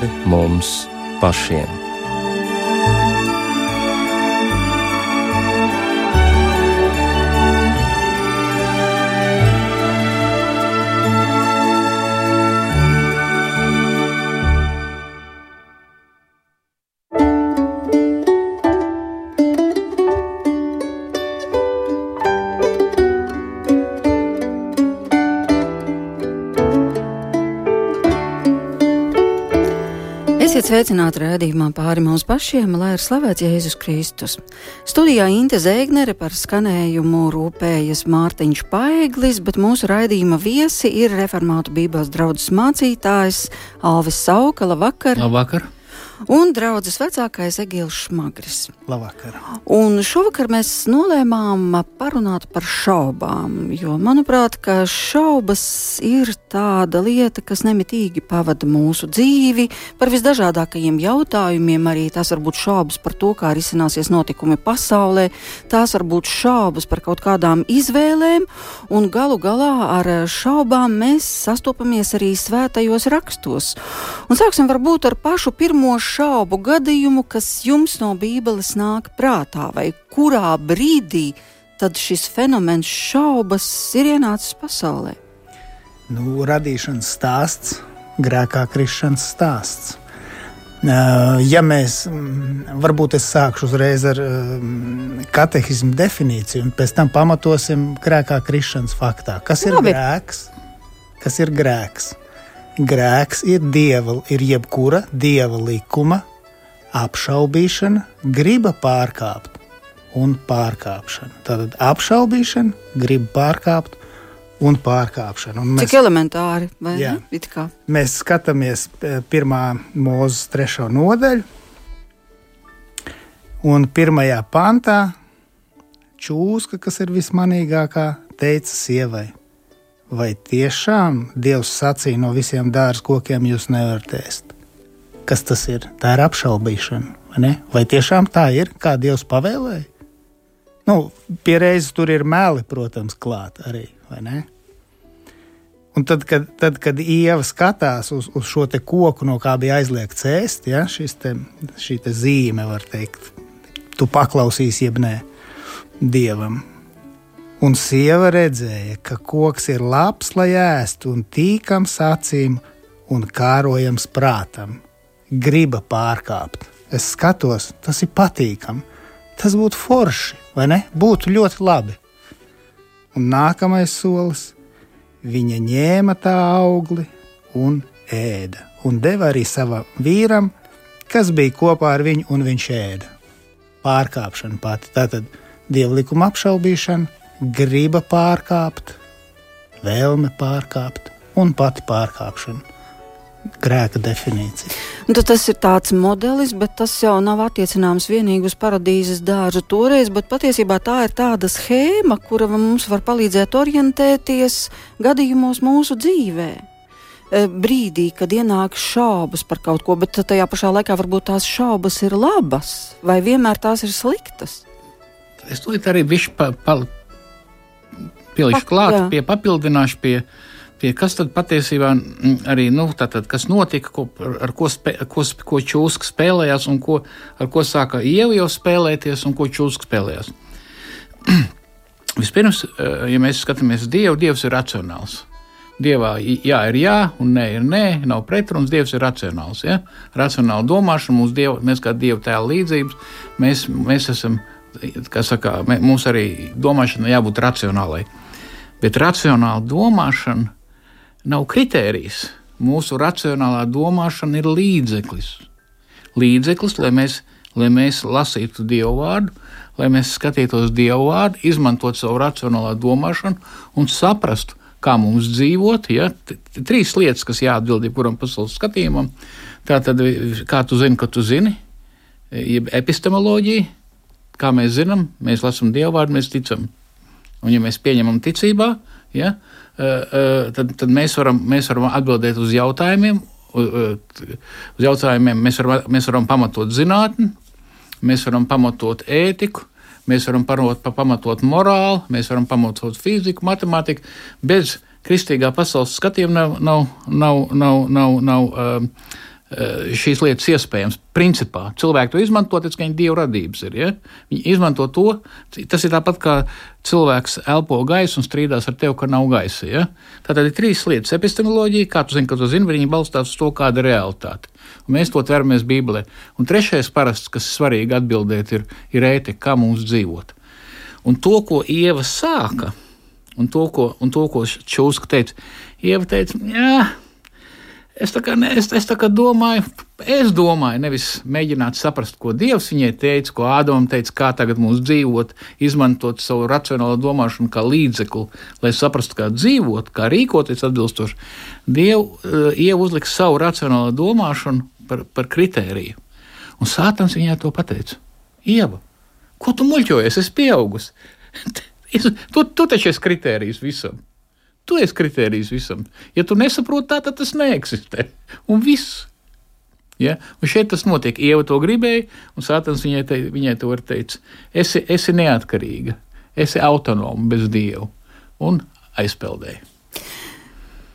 pāri mums pašiem. Esiet sveicināti rādījumā pāri mums pašiem, lai ir slavēts Jēzus Kristus. Studijā Inte Zēgnere par skanējumu rūpējas Mārtiņš Paeglis, bet mūsu raidījuma viesi ir reformātu bībeles draudzes mācītājs Alvis Saukala. Labvakar! Labvakar! Un draudzes vecākais Egils Šmagris. Labvakar. Un šovakar mēs nolēmām parunāt par šaubām, jo manuprāt, ka šaubas ir tāda lieta, kas nemitīgi pavada mūsu dzīvi par visdažādākajiem jautājumiem. Arī tās var būt šaubas par to, kā risināsies notikumi pasaulē, tās var būt šaubas par kaut kādām izvēlēm, un galu galā ar šaubām mēs sastopamies arī svētajos rakstos. Un sāksim varbūt ar pašu pirmo šaubu gadījumu, kas jums no Bībeles nāk prātā, vai kurā brīdī tad šis fenomens šaubas ir ienācis pasaulē? Nu, radīšanas stāsts, grēkā krišanas stāsts. Ja mēs, varbūt es sākšu uzreiz ar katehismu definīciju, un pēc tam pamatosim grēkā krišanas faktā. Kas ir Labi. grēks? Kas ir grēks? Grēks ir dieva, ir jebkura dieva likuma apšaubīšana, griba pārkāpt un pārkāpšana. Tātad apšaubīšana, griba pārkāpt un pārkāpšana. Un mēs, Cik elementāri, vai jā, ne? Mēs skatāmies eh, pirmā mūzes trešo nodaļu, un pirmajā pantā čūska, kas ir vismanīgākā, teica sievai: vai tiešām Dievs sacīja no visiem dārza kokiem jūs nevarat ēst? Kas tas ir? Tā ir apšaubīšana. Vai, vai tiešām tā ir, kā Dievs pavēlēja? Nu, Pierēzes tur ir meli, protams, klāt arī. Un tad, kad, tad, kad Ieva skatās uz, uz šo koku, no kā bija aizliegts ēst, ja, te, šī te zīme, var teikt, tu paklausīsi, jeb nē, dievam. Un sieva redzēja, ka koks ir labs, lai ēstu, un tīkams acīm un kārojams prātam. Griba pārkāpt. Es skatos, tas ir patīkami. Tas būtu forši, vai ne? Būtu ļoti labi. Un nākamais solis - viņa ņēma tā augli un ēda, un deva arī savam vīram, kas bija kopā ar viņu, un viņš ēda. Pārkāpšana pati, tātad dievlikuma apšaubīšana, griba pārkāpt, vēlme pārkāpt un pati pārkāpšana. Grēka definīcija. Un tas ir tāds modelis, bet tas jau nav attiecināms tikai uz paradīzes dārzu toreiz, bet patiesībā tā ir tāda schēma, kura mums var palīdzēt orientēties gadījumos mūsu dzīvē e, brīdī, kad ienāk šaubas par kaut ko, bet tajā pašā laikā varbūt tās šaubas ir labas, vai vienmēr tās ir sliktas. Es to arī bišķi pa, pa, pielikšu klāt, jā. pie papildināšu pie, pie kas tad patiesībā mm, arī, nu, tātad, kas notika, ko, ar ko, spē, ko, ko čūska spēlējās un ko, ar ko sāka ieva jau spēlēties un ko čūska spēlējās. Vispirms, eh, ja mēs skatāmies uz Dievu, Dievs ir racionāls. Dievā jā ir jā, un nē ir nē, nav pretruns. Dievs ir racionāls. Ja? Racionāli domāšana, dievu, mēs kā dievu tēla līdzības, mēs, mēs esam, kā saka, mums arī domāšana jābūt racionālai. Bet racionāla domāšana nav kritērijs. Mūsu racionālā domāšana ir līdzeklis. Līdzeklis, lai mēs, lai mēs lasītu Dievu vārdu, lai mēs skatītos Dievu vārdu, izmantot savu racionālā domāšanu un saprastu, kā mums dzīvot. Ja? Trīs lietas, kas jāatbild jebkuram pasaules skatījumam. Tā tad, kā tu zini, ka tu zini, jeb epistemoloģija, kā mēs zinām, mēs lasām Dievu vārdu, mēs ticam. Un, ja mēs pieņemam ticībā, ja, tad, tad mēs, varam, mēs varam atbildēt uz jautājumiem. Uz jautājumiem mēs varam, mēs varam pamatot zinātni, mēs varam pamatot ētiku, mēs varam pamatot morāli, mēs varam pamatot fiziku, matemātiku. Bez kristīgā pasaules skatījuma nav, nav, nav, nav, nav, nav, Eh, šīs lietas iespējams. Principā cilvēki to izmanto, tāpēc, ka viņi dievu radības ir. Ja? Viņi izmanto to. Tas ir tāpat kā cilvēks elpo gaisu un strīdās ar tevi, ka nav gaisa. Ja? Tātad ir trīs lietas - epistemoloģija, kā tu zini, ka tu zini, viņi balstās uz to, kāda ir realitāte. Un mēs to tveramies Bībelē. Un trešais parasts, kas svarīgi atbildēt, ir, ir ētika, kā mums dzīvot. Un to, ko Ieva sāka, un to, ko, un to, ko Čūska teica, Ieva teica, jā, Es tā kā, ne, es, es tā kā domāju, es domāju, nevis mēģināt saprast, ko Dievs viņai teica, ko Ādams teica, kā tagad mums dzīvot, izmantot savu racionālo domāšanu kā līdzekli, lai saprastu, kā dzīvot, kā rīkoties atbilstoši. Dievs uh, uzlika savu racionālo domāšanu par, par kritēriju. Un Sātans viņai to pateica. Ieva, ko tu muļķojies? Es pieaugusi. tu, tu taču esi kritērijs visam. Tu esi kriterijs visam. Ja tu nesaproti tā, tad tas neeksistē. Un viss. Ja? Un šeit tas notiek. Ieva to gribēja, un Sātans viņai, te, viņai to var teikt. Esi, esi neatkarīga, esi autonoma bez dieva un aizpeldēji.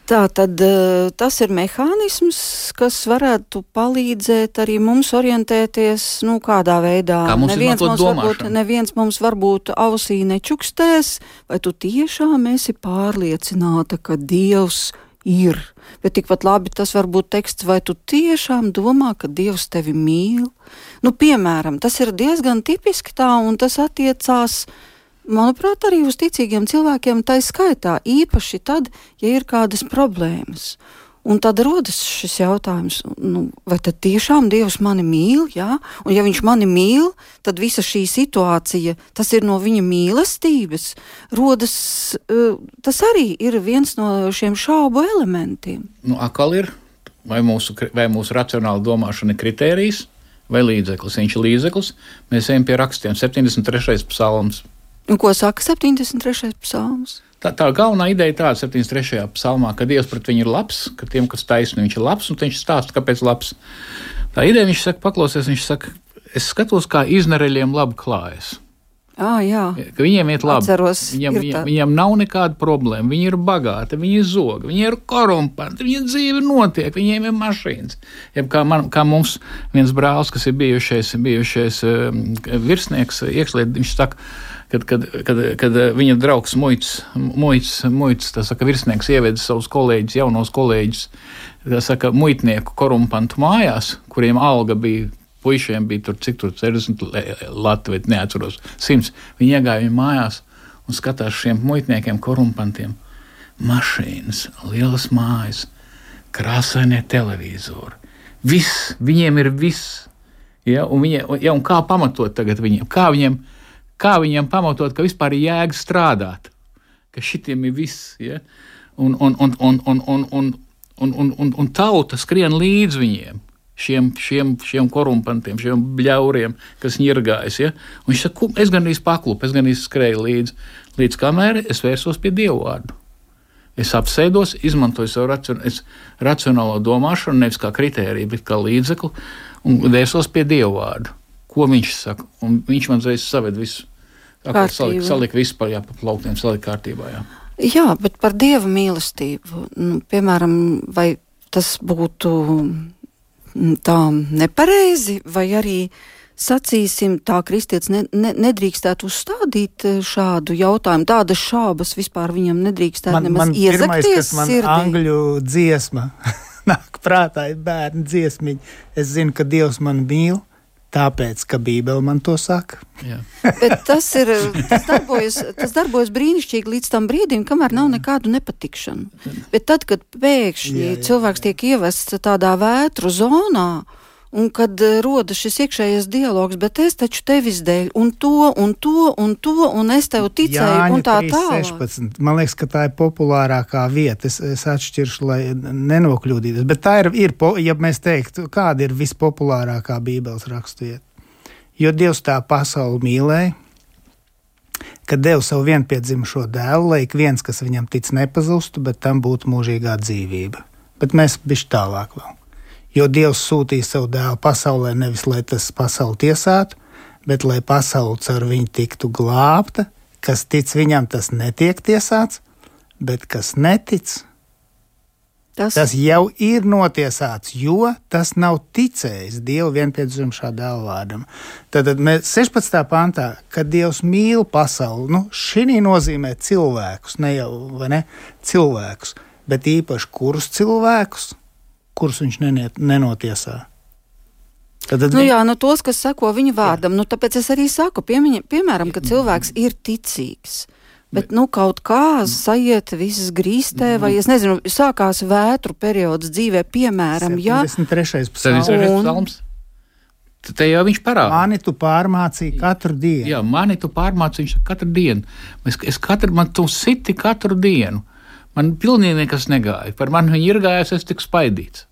Tā tad eh, tas ir mehānisms, kas varētu palīdzēt arī mums orientēties, nu, kādā veidā. Kā mums neviens, mums domāšanu. varbūt, neviens mums varbūt ausī nečukstēs, vai tu tiešām esi pārliecināta, ka Dievs ir. Bet tikpat labi tas var būt teksts, vai tu tiešām domā, ka Dievs tevi mīl. Nu, piemēram, tas ir diezgan tipiski tā, un tas attiecās manuprāt, arī uz ticīgiem cilvēkiem tā skaitā, īpaši tad, ja ir kādas problēmas. Un tad rodas šis jautājums, nu, vai tad tiešām Dievs mani mīl? Jā? Un, ja Viņš mani mīl, tad visa šī situācija, tas ir no Viņa mīlestības. Rodas, uh, tas arī ir viens no šiem šaubu elementiem. Nu, akal ir, vai mūsu, vai mūsu racionāla domāšana ir kritērijs vai līdzeklis. Viņš ir līdzeklis, mēs ejam pie rakstiem. 73. psalms Un ko saka 73. psalms? Tā, tā galvenā ideja ir tāda 73. psalmā, ka Dievs pret viņu ir labs, ka tiem, kas taisni, viņš ir labs, un viņš stāsta, kāpēc labs. Tā ideja viņš saka, paklausies, viņš saka, es skatos, kā iznereļiem labi klājas. Ah, jā, ka viņiem iet labi. Atceros, viņam, viņam, viņam nav nekāda problēma. Viņi ir bagāti, viņi ir zogi, viņi ir korumpanti, viņa dzīve notiek, viņiem ir mašīnas. Jeb kā, man, kā mums viens brālis, kas ir bijušais, bijušais um, virsnieks, iekšliet, viņš saka, kad, kad, kad, kad viņa draugs muits, muits, muits saka, virsnieks ieveda savus kolēģus, jaunos kolēģus, saka, muitnieku korumpantu mājās, kuriem alga bija. Puisiem bija tur cik tur 60 Latvijas, neatceros, 100. Viņi iegāja viņa mājās un skatās šiem muitniekiem, korumpantiem. Mašīnas, lielas mājas, krāsainie televizori. Viss, viņiem ir viss. Ja, un, viņa, ja, un kā pamatot tagad viņiem? Kā viņiem kā viņiem pamatot, ka vispār ir jēga strādāt, ka šitiem ir viss. Ja? Un, un, un, un, un, un, un, un, un, un, un tauta skrien līdz viņiem. Šiem, šiem, šiem korumpantiem, šiem bļauriem, kas ņirgājas. Ja? Un viņš saka, es gan īsti paklupu, es gan īsti skrēju līdzi, līdz kamēr es vērsos pie dievu vārdu. Es apsēdos, izmantoju savu racion, racionālo domāšanu, nevis kā kritēriju, bet kā līdzekli, un vērsos pie dievu vārdu ko viņš saka. Un viņš man uzreiz saved visu. Salika, salika visu pa, jā, pa plauktiem, salika kārtībā. Jā. jā, bet par dieva mīlestību, nu, piemēram, vai tas būtu tā nepareizi, vai arī sacīsim, tā kristietis ne, ne, nedrīkstētu uzstādīt eh, šādu jautājumu. Tādas šaubas vispār viņam nedrīkstētu man, nemaz man iezakties pirmais, man sirdī. Angļu dziesma nāk prātā, ir bērnu dziesmiņa. Es zinu, ka Dievs man mīl. Tāpēc, ka Bībele man to saka. tas, ir, tas, darbojas, tas darbojas brīnišķīgi līdz tam brīdim, kamēr nav nekādu nepatikšanu. Bet tad, kad pēkšņi jā, jā, cilvēks tiek ievests tādā vētru zonā, Un kad eh, rodas šis iekšējais dialogs, bet es taču tevis dēļ, un to, un to, un to, un es tev ticēju, Jāņa, un tā tālāk. Man liekas, ka tā ir populārākā vieta. Es, es atšķiršu, lai nenokļūdītos. Bet tā ir, ir, ja mēs teiktu, kāda ir vispopulārākā Bībeles raksturieta. Jo Dievs tā pasauli mīlēja, ka deva savu vienpiedzimušo dēlu, lai ik viens, kas viņam tic, nepazustu, bet tam būtu mūžīgā dzīvība. Bet mēs bišķi tālāk vēl. Jo Dievs sūtīja savu dēlu pasaulē nevis lai tas pasauli tiesātu, bet lai pasaule caur viņu tiktu glābta, kas tic viņam, tas netiek tiesāts, bet kas netic, Tas, Tas jau ir notiesāts, jo tas nav ticējis Dievu vienpiedzimušā dēla vārdam. Tad, tad mēs 16. pantā, kad Dievs mīl pasauli, nu, šī nozīmē cilvēkus, ne jau ne, cilvēkus, bet īpaši kurus cilvēkus, kurus viņš neniet, nenotiesā. Tad, tad nu, jā, nu, tos, kas seko viņa vārdam, jā. nu, tāpēc es arī saku, piemiņa, piemēram, ka cilvēks ir ticīgs. Bet nu, kaut kā sajiet visas grīstē, vai es nezinu, sākās vētru periods dzīvē, piemēram, ja 73. psalms. Te jau viņš parāda. Mani tu pārmācīji katru dienu. Jā, mani tu pārmācīji katru dienu. Es, es katru, man tu siti katru dienu. Man pilnīgi nekas negāja. Par mani viņi ir gājis, es tik spaidīts.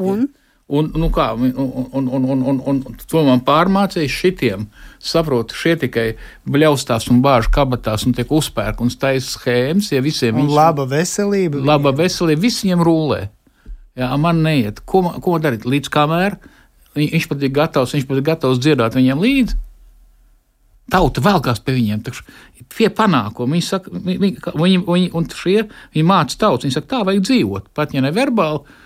Un? Un, nu kā, un, un, un, un, un, un to man pārmācīja šitiem. Saprotu, šie tikai bļaustās un bāž kabatās un tiek uzpērk un taisa schēmas, ja visiem ir laba veselība. Laba veselība, viss viņiem rūlē. Jā, man neiet. Ko, ko darīt? Līdz kamēr viņš pat ir gatavs, viņš pat ir gatavs dziedāt viņiem līdzi. Tauta velkās pie viņiem, pie panākuma. Viņi saka, viņi, viņi, viņi, un šie, viņi māca tautu, viņi saka, tā vajag dzīvot, pat ja ne verbāli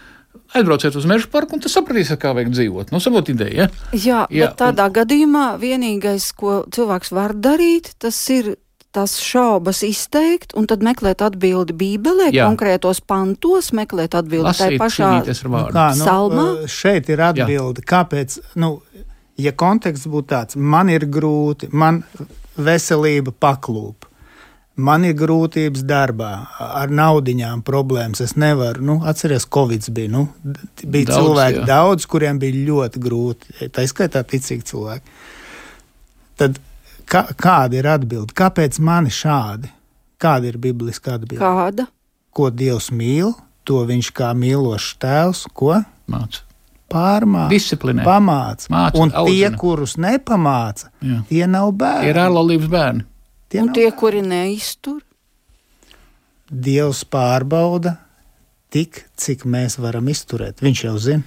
Aizbrauciet uz meža parku un tad sapratīsiet, kā vajag dzīvot. Nu, saprot ideja. Ja? Jā, Jā, bet tādā un... gadījumā vienīgais, ko cilvēks var darīt, tas ir tās šaubas izteikt, un tad meklēt atbildi Bībelē, Jā. konkrētos pantos, meklēt atbildi Lasīt, tajā pašā nu, kā, nu, salmā. Šeit ir atbildi, Jā. kāpēc, nu, ja konteksts būtu tāds, man ir grūti, man veselība paklūp Man ir grūtības darbā, ar naudiņām problēmas. Es nevaru, nu, atcerieties, Covid bija. Nu, bija daudz, cilvēki, jā. daudz, kuriem bija ļoti grūti. Tā izskaitā ticīgi cilvēki. Tad kā, kāda ir atbilde? Kāpēc man šādi? Kāda ir bibliska atbilde? Kāda? Ko Dievs mīl, to viņš kā mīlošs tēvs, ko? Māca. Pārmāca, disciplinē, pamāca. Māca, un audzina. tie, kurus nepamāca, Jā. tie nav bērni. Ir ārlaulības bērni. Tie un tie, kuri neiztur? Dievs pārbauda tik, cik mēs varam izturēt. Viņš jau zina.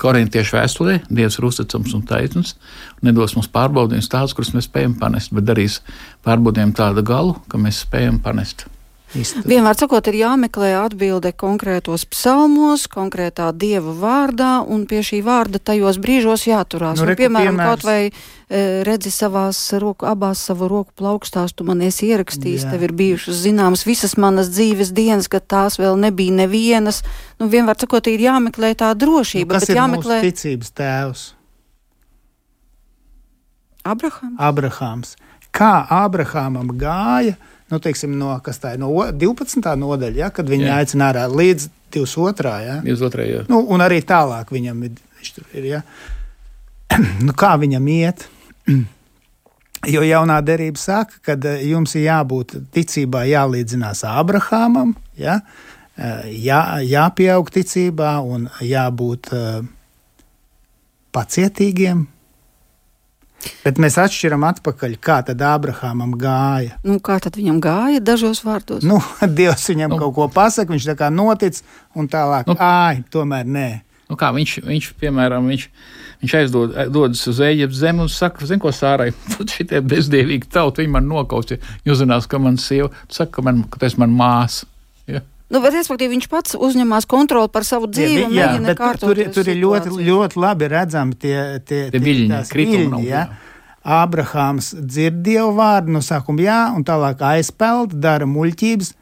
Korintiešu vēstulē Dievs ir uzticams un taisns, un nedos mums pārbaudījumus tādus, kurus mēs spējam panest, bet darīs pārbaudījumu tādu galu, ka mēs spējam panest. Vienmēr sakot, ir jāmeklē atbilde konkrētos psalmos, konkrētā dieva vārdā, un pie šī vārda tajos brīžos jāturās. Nu, nu, piemēram, piemērs. kaut vai e, redzi savās roku, abās savu roku plaukstās, tu man esi ierakstījis, Jā. tev ir bijušas zināmas visas manas dzīves dienas, kad tās vēl nebija nevienas. Nu, vienmēr sakot, ir jāmeklē tā drošība. Nu, ir jāmeklē... ticības tēvs? Abrahams. Abrahams. Kā Abrahamam gāja? Nu, teiksim, no, tā, no 12. nodaļa, ja, kad viņi jā. aicina ārā līdz 22. Ja. 22. Jā. Nu, un arī tālāk viņam ir. ir ja. nu, kā viņam iet? Jo jaunā derība saka, ka eh, jums ir jābūt ticībā, jālīdzinās Abrahamam, ja? Eh, jā, jāpieaug ticībā un jābūt uh, pacietīgiem, Bet mēs atšķiram atpakaļ, kā tad Ābrahamam gāja. Nu, kā tad viņam gāja dažos vārdos? Nu, Dievs viņam nu. kaut ko pasaka, viņš tā kā notic, un tālāk, nu. āj, tomēr nē. Nu kā, viņš, viņš, piemēram, viņš, viņš aizdodas uz Eģiptes zemi un saka, zini, ko sārai, šitie bezdievīgi tauti, viņi man nokaus, ja jūs zinās, ka man sieva, saka, ka, man, ka tas man māsa. Ja? Nu, respektīvi, viņš pats uzņemās kontroli par savu dzīvi. Jā, jā bet tur, tur ir ļoti, ļoti labi redzami tie, tie, tie viļņi, viļņi jā. Ābrahāms dzird dievu vārdu no sākuma, jā, un tālāk aizpeld, dara muļķības,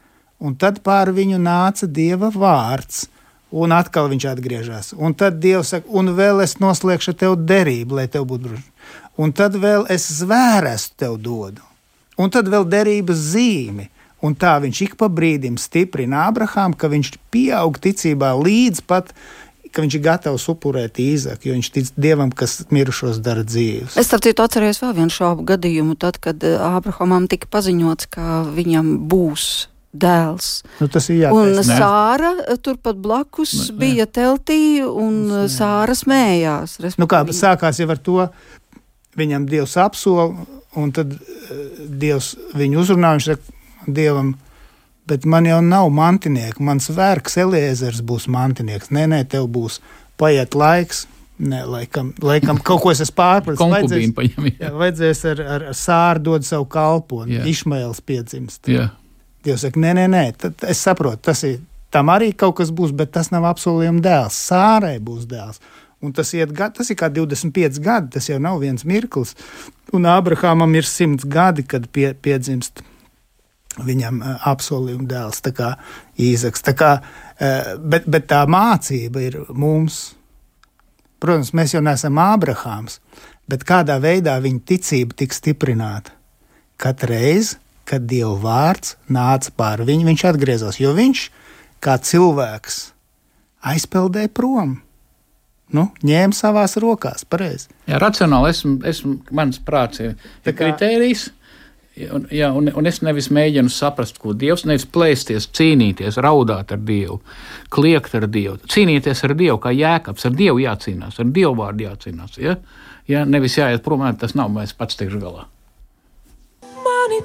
un tad pār viņu nāca dieva vārds. Un atkal viņš atgriežas. Un tad Dievs saka, un vēl es noslēgšu tev derību, lai tev būtu brūži. Un tad vēl es zvērestu tev dodu. Un tad vēl derības zīmi Un tā viņš ik pa brīdim stiprina Abrahāmu, ka viņš pieaug ticībā līdz pat ka viņš ir gatavs upurēt īzāk, jo viņš tic Dievam, kas mirušos dara dzīves. Es starp citu atceros vēl vienu šaubu gadījumu, tad, kad Ābrahamam tika paziņots, ka viņam būs dēls. Nu, tas ir jātaisa. Un Sāra turpat blakus ne, bija ne. teltī, un ne. Sāra smējās. Nu kā, sākās jau ar to, viņam Dievs apsola, un tad Dievs viņu uzrunā, viņš saka, dievam, bet man jau nav mantinieka. Mans vērks Eliezers būs mantinieks. Nē, nē, tev būs paiet laiks. Nē, laikam, laikam kaut ko es esmu pārpratis. Vajadzēs, paņem, jā. Jā, vajadzēs ar, ar, ar sāru dot savu kalponu. Išmails piedzimst. Jā. Dievs saka, nē, nē, nē, tad es saprotu, tas ir tam arī kaut kas būs, bet tas nav apsolījuma dēls. Sārai būs dēls. Un tas, iet, tas ir kā 25 gadi, tas jau nav viens mirklis. Un Abrahamam ir 100 gadi, kad pie, piedzimst viņam apsolījuma dēls, tā kā Īzaks. Tā kā, bet, bet tā mācība ir mums. Protams, mēs jau neesam Ābrahāms, bet kādā veidā viņa ticība tiks stiprināta? Katru reizi, kad Dieva vārds nāca pāri viņu, viņš atgriezās, jo viņš kā cilvēks aizpeldēja prom. Nu, ņēma savās rokās, pareizi. Jā, racionāli esmu, esmu mans prāts ir, ir kā... Un, jā, un, un es nevis mēģinu saprast, ko Dievs, nevis plēsties, cīnīties, raudāt ar Dievu, kliegt ar Dievu, cīnīties ar Dievu, kā jēkabs, ar Dievu jācīnās, ar Dievu vārdu jācīnās. Ja? Ja, nevis jāiet prom, tas nav, mēs pats tikšu galā. Mani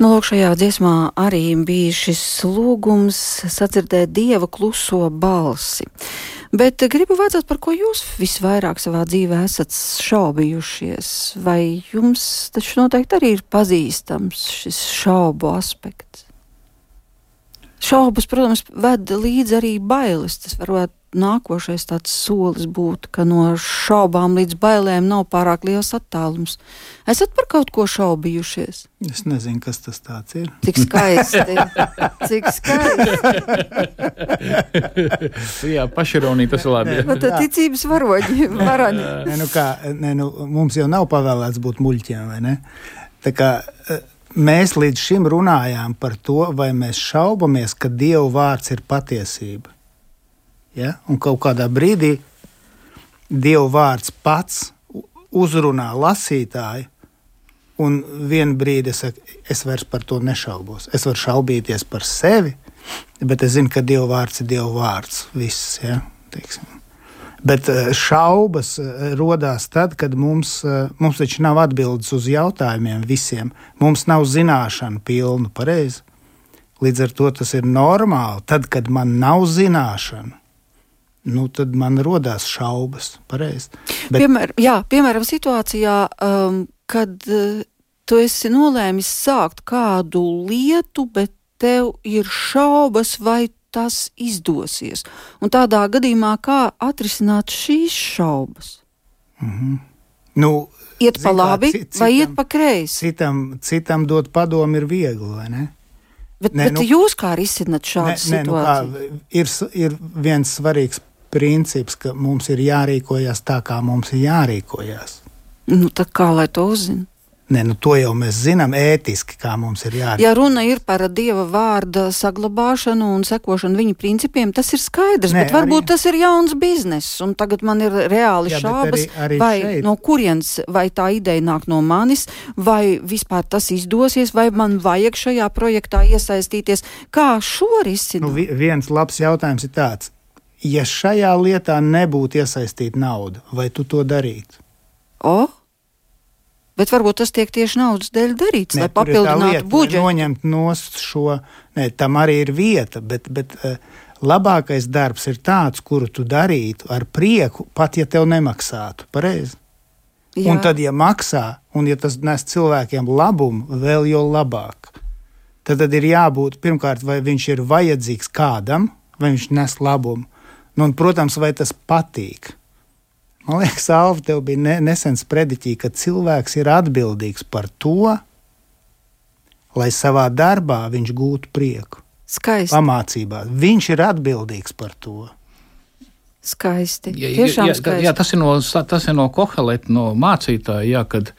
Nu, lūk, šajā dziesmā arī bija šis lūgums sadzirdēt dieva kluso balsi. Bet gribu vaicāt, par ko jūs visvairāk savā dzīvē esat šaubījušies? Vai jums taču noteikti arī ir pazīstams šis šaubu aspekts? Šaubas, protams, ved līdzi arī bailes. Tas varētu nākošais tāds solis būtu, ka no šaubām līdz bailēm nav pārāk liels attālums. Esat par kaut ko šaubījušies? Es nezinu, kas tas ir. Cik skaisti. Cik skaisti. Jā, pašironī tas ir labi. Bet tā ticības varoņi. varoņi. Nē, nu kā, nē, nu, mums jau nav pavēlēts būt muļķiem, vai ne? Tā kā, eh, mēs līdz šim runājām par to, vai mēs šaubamies, ka Dieva vārds ir patiesība. Ja? Un kaut kādā brīdī Dieva vārds pats uzrunā lasītāju, un vienā brīdī es saku, es vairs par to nešaubos. Es varu šaubīties par sevi, bet es zinu, ka Dieva vārds ir Dieva vārds. Viss, ja? Teiksim. Bet eh, šaubas eh, radās tad, kad mums, eh, mums taču nav atbildes uz jautājumiem visiem. Mums nav zināšanu pilnu, pareizi. Līdz ar to tas ir normāli. Tad, kad man nav zināšanu, nu, tad man radās šaubas. Pareiz. Bet... Piemēr, jā, piemēram, situācijā, um, kad uh, tu esi nolēmis sākt kādu lietu, bet tev ir šaubas, vai tas izdosies. Un tādā gadījumā, kā atrisināt šīs šaubas? Mm -hmm. nu, iet pa labi citam, vai iet pa kreisi? Citam, citam dot padomu ir viegli, vai ne? Bet, nē, bet nu, jūs kā risināt šādu nē, situāciju? Nē, nu kā, ir, ir viens svarīgs princips, ka mums ir jārīkojas tā, kā mums ir jārīkojas. Nu, kā lai to uzzinātu? Nē, nu to jau mēs zinām ētiski, kā mums ir jārīkojas. Ja runa ir par dieva vārda saglabāšanu un sekošanu viņa principiem, tas ir skaidrs, Nē, bet varbūt arī... tas ir jauns bizness, un tagad man ir reāli Jā, šaubas, arī, arī vai šeit. no kurienes, vai tā ideja nāk no manis, vai vispār tas izdosies, vai man vajag šajā projektā iesaistīties. Kā šo risināt? Nu, viens labs jautājums ir tāds ja šajā lietā nebūtu iesaistīta nauda, vai tu to darītu? O? Bet varbūt tas tiek tieši naudas dēļ darīts, ne, lai papildinātu budžetu. Noņemt nost šo, ne, tam arī ir vieta, bet, bet uh, labākais darbs ir tāds, kuru tu darītu ar prieku, pat ja tev nemaksātu. Pareizi? Jā. Un tad, ja maksā, un ja tas nes cilvēkiem labumu, vēl jau labāk. Tad, tad ir jābūt pirmkārt, vai viņš ir vajadzīgs kādam, vai viņš nes labumu. Nu, un, protams, vai tas patīk. Man liekas, Alfa, tev bija ne, nesens prediķī, ka cilvēks ir atbildīgs par to, lai savā darbā viņš gūtu prieku. Skaisti. Pamācībā. Viņš ir atbildīgs par to. Skaisti. Jā, jā, jā, skaisti. jā tas, ir no, tas ir no Koheleta, no mācītāja, jā, kad,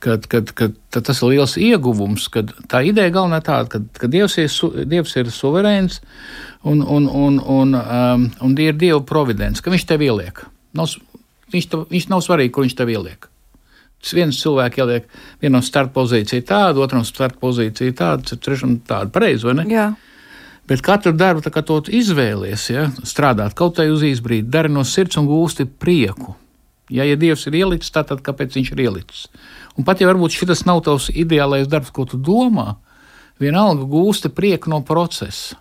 kad, kad, kad, kad tas ir liels ieguvums, kad tā ideja galvenā tāda, ka, ka Dievs, ir, Dievs ir suverēns, un, un, un, un, um, un ir Dieva providence, ka viņš tev ieliek. Nav, viņš, tev, viņš nav svarīgi, kur viņš tev ieliek. Tas viens cilvēks ieliek vienu startpozīciju tādu, otram startpozīciju tādu, trešam tādu pareizi, vai ne? Jā. Bet katru darbu, kā to izvēlies, ja, strādāt kaut kā uz īsbrīdi, dari no sirds un gūsti prieku. Ja, ja Dievs ir ielicis, tad kāpēc viņš ir ielicis? Un pat ja varbūt šis nav tavs ideālais darbs, ko tu domā, vienalga gūsti prieku no procesa.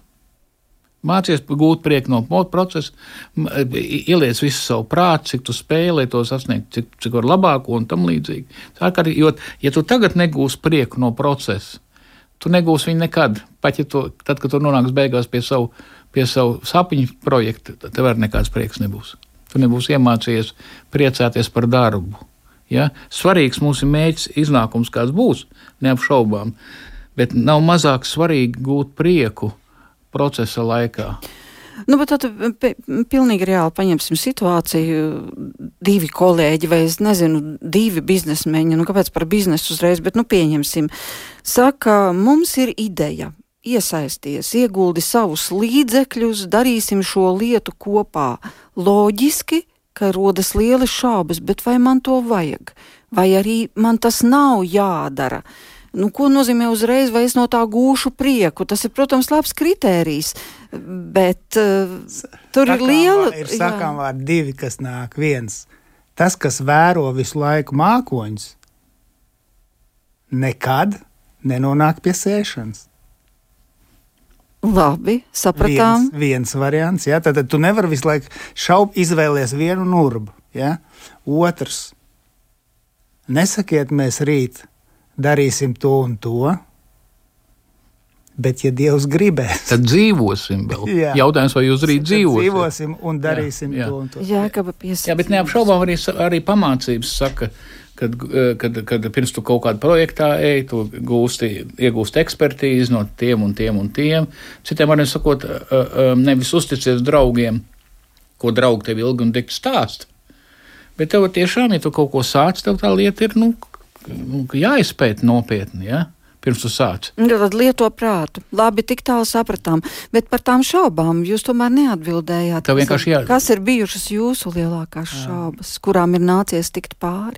Mācies gūt prieku no procesa, ieliec visu savu prātu, cik tu spēj, lai to sasniegtu, cik, cik var labāko un tam līdzīgi. Kā, jo, ja tu tagad negūsi prieku no procesa, tu negūsi viņu nekad. Pat ja tu, tad, kad tu nonāksi beigās pie savu, pie savu sapņu projekta, tad tev arī nekāds prieks nebūs. Tu nebūsi iemācījies priecāties par darbu. Ja? Svarīgs mūsu mēģinājums, iznākums kāds būs, neapšaubām, bet nav mazāk svarīgi gūt prieku procesa laikā. Nu, bet tad pi- pilnīgi reāli paņemsim situāciju. Divi kolēģi, vai es nezinu, divi biznesmeņi, nu kāpēc par biznesu uzreiz, bet nu pieņemsim. Saka, mums ir ideja. Iesaisties, ieguldi savus līdzekļus, darīsim šo lietu kopā. Loģiski, ka rodas lielas šaubas, bet vai man to vajag? Vai arī man tas nav jādara? Nu, ko nozīmē uzreiz, vai es no tā gūšu prieku? Tas ir, protams, labs kritērijs, bet uh, tur ir Sakām liela. vār- Ir sakām vārdi divi, kas nāk. Viens, tas, kas vēro visu laiku mākoņus, nekad nenonāk pie sēšanas. Labi, sapratām. Viens, viens variants, ja? tad, tad tu nevari visu laiku šaubu izvēlēties vienu nurbu. Ja? Otrs, nesakiet, mēs rīt darīsim to un to, bet, ja Dievs gribēs, Tad dzīvosim vēl. Jā. Jautājums, vai jūs rīt dzīvosim? dzīvosim un darīsim Jā, jā. to un to. Jā, ka piesakās. Jā, bet neapšaubām arī, arī pamācības saka, kad, eh, kad, kad pirms tu kaut kādā projektā ej, tu gūsti, iegūsti ekspertīzi no tiem un tiem un tiem. Citiem vārdiem sakot, eh, eh, nevis uzticies draugiem, ko draugi tev ilgi un dikti stāst. Bet tev tiešām, ja tu kaut ko sāc, tev tā lieta ir nu, nu, jāizpēta nopietni. Ja? Pirms tu sāc. Nu, Tad lieto prātu. Labi, tik tālu sapratām. Bet par tām šaubām jūs tomēr neatbildējāt. Tev vienkārši jā- Kas ir bijušas jūsu lielākās šaubas, kurām ir nācies tikt pāri?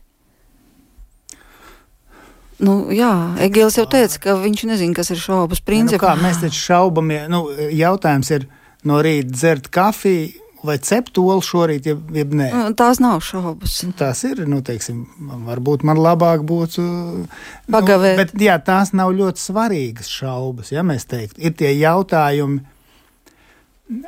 Nu, jā, Egils jau teica, ka viņš nezina, kas ir šaubas. Nu, Principā, kā, mēs taču šaubamies. Nu, jautājums ir, no rīta dzert kafiju vai cept olu šorīt, jeb, jeb nē. Nu, Tās nav šaubas. Tās ir, nu, teiksim, varbūt man labāk būtu. Pagavēt. Nu, bet jā, tās nav ļoti svarīgas šaubas, ja mēs teiktu. Ir tie jautājumi,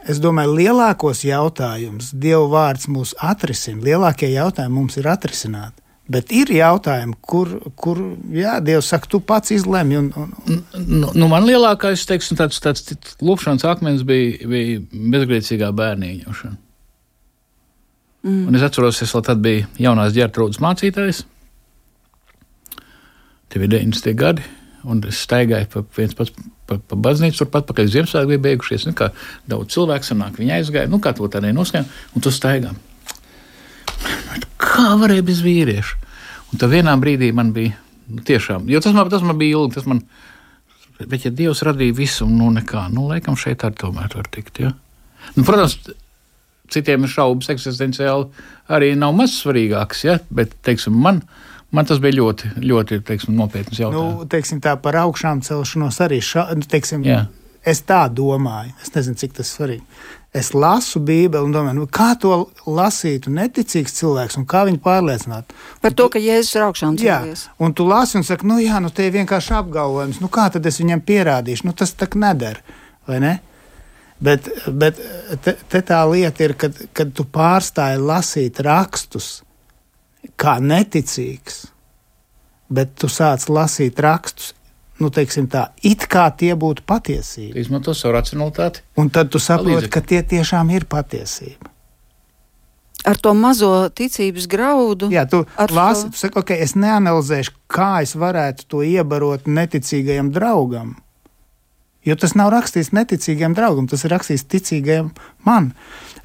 es domāju, lielākos jautājumus Dieva vārds mūs atrisina. Lielākie jautājumi mums ir atrisināti. Bet ir jautājumi, kur, kur jā, Dievs saka, tu pats izlemj. Un, un, Nu, nu, man lielākais teiksim, tāds, tāds lupšanas akmens bija, bija bezgrēcīgā bērna ieņemšana. Mm. Un es atceros, es vēl tad biju jaunās ģērbtrūdas mācītājs. Tie bija 90. gadi, un es staigāju pa viens pats pa, pa baznīcu, turpat pakaļ Ziemassvētku bija beigušies. Nu, daudz cilvēku sanāk, viņi aizgāja, nu kā to tā nenoskaņā, un tu staigā. Kā varēja bez vīrieša? Un tad vienā brīdī man bija nu, tiešām, jo tas man, tas man bija ilgi, tas man Bet, ja Dievs radīja visu, nu, nekā, nu, laikam, šeit arī tomēr var tikt. Ja? Nu, protams, citiem ir šaubas eksistenciāli, arī nav maz svarīgāks, ja? bet, teiksim, man, man tas bija ļoti, ļoti teiksim, nopietns jautājums. nu, teiksim, tā par augšām celšanos arī. Ša, nu, teiksim, Jā. es tā domāju. Es nezinu, cik tas svarīgi. Es lasu Bībeli un domāju, nu, kā to lasītu neticīgs cilvēks un kā viņu pārliecināt. Par to, ka Jēzus ir augšām Jā, cēlies. un tu lasi un saki, nu, jā, nu, te ir vienkārši apgalvojums. Nu, kā tad es viņam pierādīšu? Nu, tas tā nedara, vai ne? Bet, bet te, te tā lieta ir, kad, kad tu pārstāji lasīt rakstus kā neticīgs, bet tu sāc lasīt rakstus, nu, teiksim tā, it kā tie būtu patiesība. Izmanto savu racionalitāti. Un tad tu saproti, ka tie tiešām ir patiesība. Ar to mazo ticības graudu. Jā, tu lasi, šo- tu saki, ok, es neanalizēšu, kā es varētu to iebarot neticīgajam draugam. Jo tas nav rakstīts neticīgajam draugam, tas ir rakstīts ticīgajam man.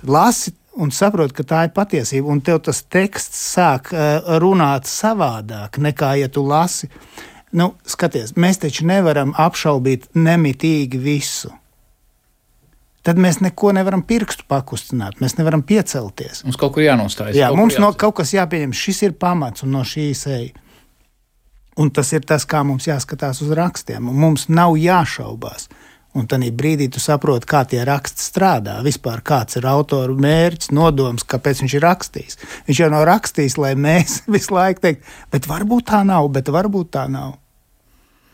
Lasi un saproti, ka tā ir patiesība, un tev tas teksts sāk uh, runāt savādāk nekā, ja tu lasi. Nu, skaties, mēs taču nevaram apšaubīt nemitīgi visu. Tad mēs neko nevaram pirkstu pakustināt, mēs nevaram piecelties. Mums kaut kur jānostājas. Jā, kaut mums kur no kaut kas jāpieņem. Šis ir pamats un no šīs eja. Un tas ir tas, kā mums jāskatās uz rakstiem. Mums nav jāšaubās. Un tad brīdī tu saproti, kā tie raksti strādā. Vispār kāds ir autora mērķis, nodoms, kāpēc viņš ir rakstījis. Viņš jau nav rakstījis, lai mēs visu laiku teiktu, bet varbūt tā nav, bet varbūt tā nav.